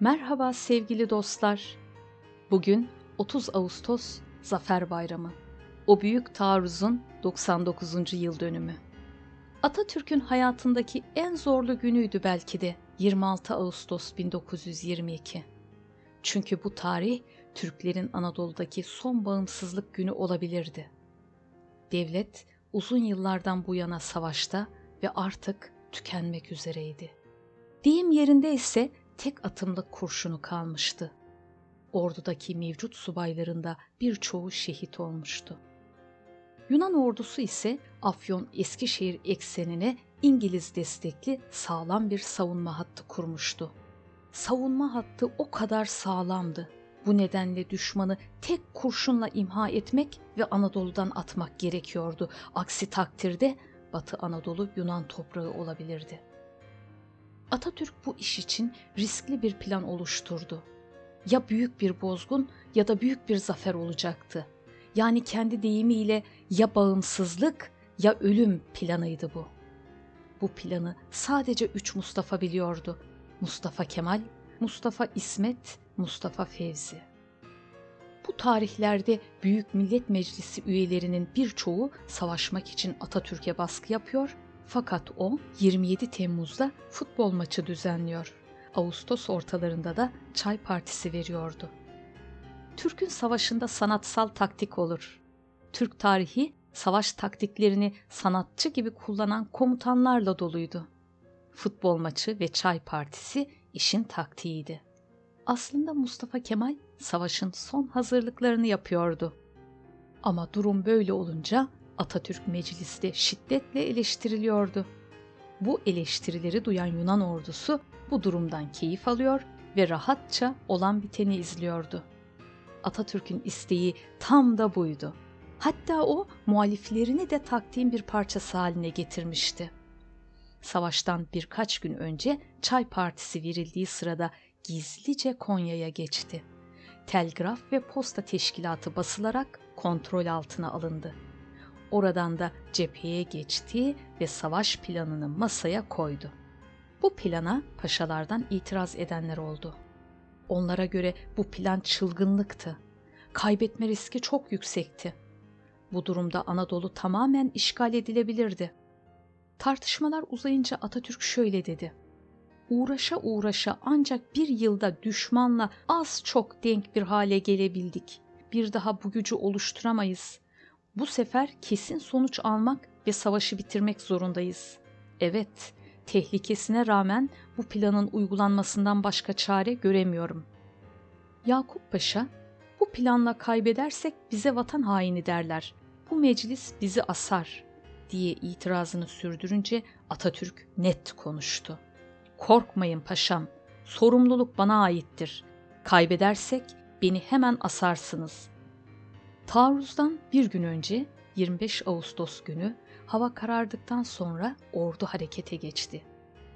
Merhaba sevgili dostlar. Bugün 30 Ağustos Zafer Bayramı. O büyük taarruzun 99. yıl dönümü. Atatürk'ün hayatındaki en zorlu günüydü belki de 26 Ağustos 1922. Çünkü bu tarih Türklerin Anadolu'daki son bağımsızlık günü olabilirdi. Devlet uzun yıllardan bu yana savaşta ve artık tükenmek üzereydi. Deyim yerinde ise tek atımlık kurşunu kalmıştı. Ordudaki mevcut subaylarında birçoğu şehit olmuştu. Yunan ordusu ise Afyon Eskişehir eksenine İngiliz destekli sağlam bir savunma hattı kurmuştu. Savunma hattı o kadar sağlamdı. Bu nedenle düşmanı tek kurşunla imha etmek ve Anadolu'dan atmak gerekiyordu. Aksi takdirde Batı Anadolu Yunan toprağı olabilirdi. Atatürk bu iş için riskli bir plan oluşturdu. Ya büyük bir bozgun ya da büyük bir zafer olacaktı. Yani kendi deyimiyle ya bağımsızlık ya ölüm planıydı bu. Bu planı sadece üç Mustafa biliyordu. Mustafa Kemal, Mustafa İsmet, Mustafa Fevzi. Bu tarihlerde Büyük Millet Meclisi üyelerinin birçoğu savaşmak için Atatürk'e baskı yapıyor fakat o 27 Temmuz'da futbol maçı düzenliyor. Ağustos ortalarında da çay partisi veriyordu. Türk'ün savaşında sanatsal taktik olur. Türk tarihi savaş taktiklerini sanatçı gibi kullanan komutanlarla doluydu. Futbol maçı ve çay partisi işin taktiğiydi. Aslında Mustafa Kemal savaşın son hazırlıklarını yapıyordu. Ama durum böyle olunca Atatürk mecliste şiddetle eleştiriliyordu. Bu eleştirileri duyan Yunan ordusu bu durumdan keyif alıyor ve rahatça olan biteni izliyordu. Atatürk'ün isteği tam da buydu. Hatta o muhaliflerini de taktiğin bir parçası haline getirmişti. Savaştan birkaç gün önce çay partisi verildiği sırada gizlice Konya'ya geçti. Telgraf ve posta teşkilatı basılarak kontrol altına alındı. Oradan da cepheye geçti ve savaş planını masaya koydu. Bu plana paşalardan itiraz edenler oldu. Onlara göre bu plan çılgınlıktı. Kaybetme riski çok yüksekti. Bu durumda Anadolu tamamen işgal edilebilirdi. Tartışmalar uzayınca Atatürk şöyle dedi. Uğraşa uğraşa ancak bir yılda düşmanla az çok denk bir hale gelebildik. Bir daha bu gücü oluşturamayız. Bu sefer kesin sonuç almak ve savaşı bitirmek zorundayız. Evet, tehlikesine rağmen bu planın uygulanmasından başka çare göremiyorum. Yakup Paşa, bu planla kaybedersek bize vatan haini derler. Bu meclis bizi asar diye itirazını sürdürünce Atatürk net konuştu. Korkmayın paşam, sorumluluk bana aittir. Kaybedersek beni hemen asarsınız. Taarruzdan bir gün önce 25 Ağustos günü hava karardıktan sonra ordu harekete geçti.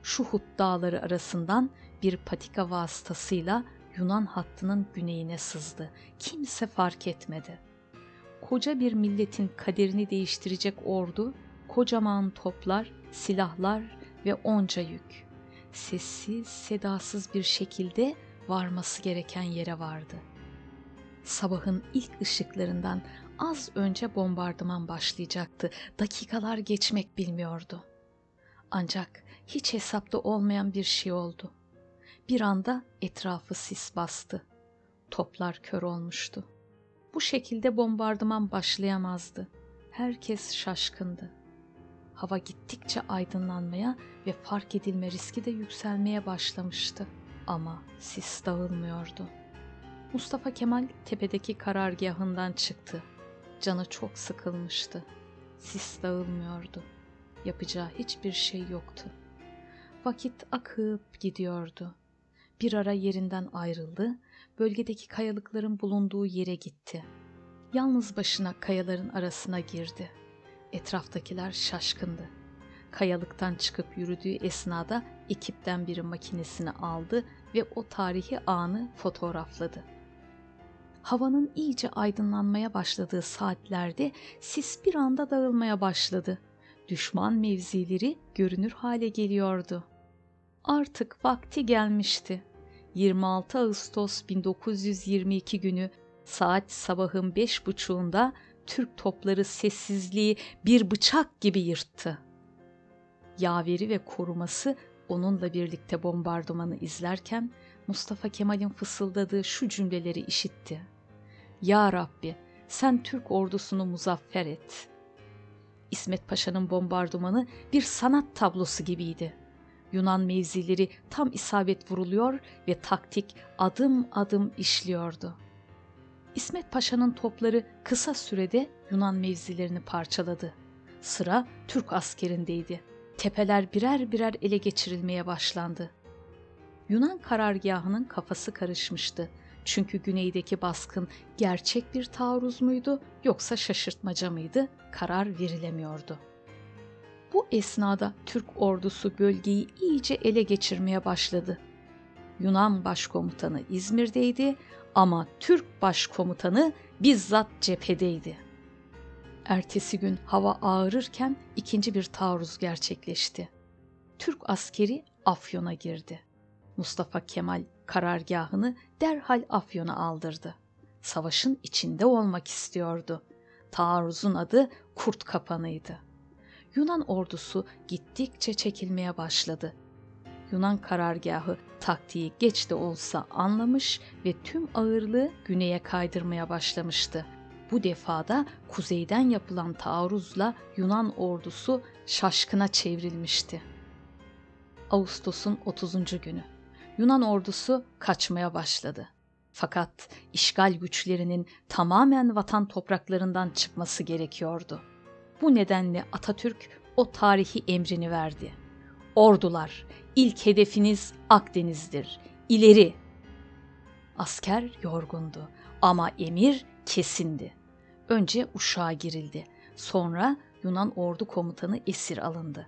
Şuhut dağları arasından bir patika vasıtasıyla Yunan hattının güneyine sızdı. Kimse fark etmedi. Koca bir milletin kaderini değiştirecek ordu, kocaman toplar, silahlar ve onca yük. Sessiz, sedasız bir şekilde varması gereken yere vardı. Sabahın ilk ışıklarından az önce bombardıman başlayacaktı. Dakikalar geçmek bilmiyordu. Ancak hiç hesapta olmayan bir şey oldu. Bir anda etrafı sis bastı. Toplar kör olmuştu. Bu şekilde bombardıman başlayamazdı. Herkes şaşkındı. Hava gittikçe aydınlanmaya ve fark edilme riski de yükselmeye başlamıştı. Ama sis dağılmıyordu. Mustafa Kemal tepedeki karargahından çıktı. Canı çok sıkılmıştı. Sis dağılmıyordu. Yapacağı hiçbir şey yoktu. Vakit akıp gidiyordu. Bir ara yerinden ayrıldı, bölgedeki kayalıkların bulunduğu yere gitti. Yalnız başına kayaların arasına girdi. Etraftakiler şaşkındı. Kayalıktan çıkıp yürüdüğü esnada ekipten biri makinesini aldı ve o tarihi anı fotoğrafladı. Havanın iyice aydınlanmaya başladığı saatlerde sis bir anda dağılmaya başladı. Düşman mevzileri görünür hale geliyordu. Artık vakti gelmişti. 26 Ağustos 1922 günü saat sabahın beş buçuğunda Türk topları sessizliği bir bıçak gibi yırttı. Yaveri ve koruması onunla birlikte bombardımanı izlerken Mustafa Kemal'in fısıldadığı şu cümleleri işitti. Ya Rabbi sen Türk ordusunu muzaffer et. İsmet Paşa'nın bombardımanı bir sanat tablosu gibiydi. Yunan mevzileri tam isabet vuruluyor ve taktik adım adım işliyordu. İsmet Paşa'nın topları kısa sürede Yunan mevzilerini parçaladı. Sıra Türk askerindeydi. Tepeler birer birer ele geçirilmeye başlandı. Yunan karargahının kafası karışmıştı. Çünkü güneydeki baskın gerçek bir taarruz muydu yoksa şaşırtmaca mıydı karar verilemiyordu. Bu esnada Türk ordusu bölgeyi iyice ele geçirmeye başladı. Yunan başkomutanı İzmir'deydi ama Türk başkomutanı bizzat cephedeydi. Ertesi gün hava ağırırken ikinci bir taarruz gerçekleşti. Türk askeri Afyon'a girdi. Mustafa Kemal karargahını derhal Afyon'a aldırdı. Savaşın içinde olmak istiyordu. Taarruzun adı Kurt Kapanı'ydı. Yunan ordusu gittikçe çekilmeye başladı. Yunan karargahı taktiği geç de olsa anlamış ve tüm ağırlığı güneye kaydırmaya başlamıştı. Bu defada kuzeyden yapılan taarruzla Yunan ordusu şaşkına çevrilmişti. Ağustos'un 30. günü Yunan ordusu kaçmaya başladı. Fakat işgal güçlerinin tamamen vatan topraklarından çıkması gerekiyordu. Bu nedenle Atatürk o tarihi emrini verdi. Ordular, ilk hedefiniz Akdeniz'dir. İleri! Asker yorgundu ama emir kesindi. Önce Uşak'a girildi. Sonra Yunan ordu komutanı esir alındı.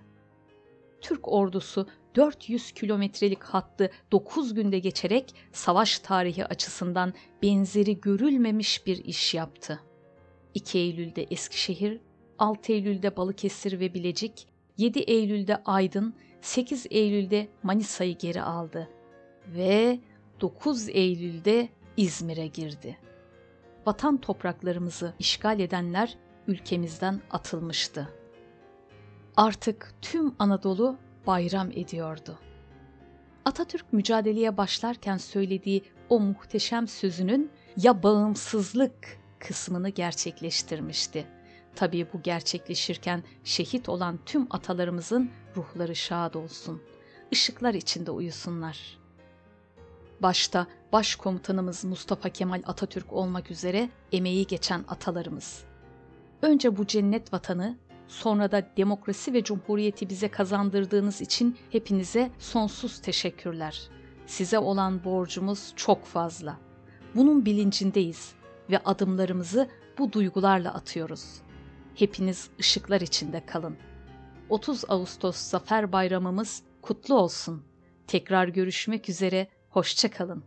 Türk ordusu 400 kilometrelik hattı 9 günde geçerek savaş tarihi açısından benzeri görülmemiş bir iş yaptı. 2 Eylül'de Eskişehir, 6 Eylül'de Balıkesir ve Bilecik, 7 Eylül'de Aydın, 8 Eylül'de Manisa'yı geri aldı ve 9 Eylül'de İzmir'e girdi. Vatan topraklarımızı işgal edenler ülkemizden atılmıştı. Artık tüm Anadolu bayram ediyordu. Atatürk mücadeleye başlarken söylediği o muhteşem sözünün ya bağımsızlık kısmını gerçekleştirmişti. Tabii bu gerçekleşirken şehit olan tüm atalarımızın ruhları şad olsun. Işıklar içinde uyusunlar. Başta başkomutanımız Mustafa Kemal Atatürk olmak üzere emeği geçen atalarımız. Önce bu cennet vatanı sonra da demokrasi ve cumhuriyeti bize kazandırdığınız için hepinize sonsuz teşekkürler. Size olan borcumuz çok fazla. Bunun bilincindeyiz ve adımlarımızı bu duygularla atıyoruz. Hepiniz ışıklar içinde kalın. 30 Ağustos Zafer Bayramımız kutlu olsun. Tekrar görüşmek üzere, hoşça kalın.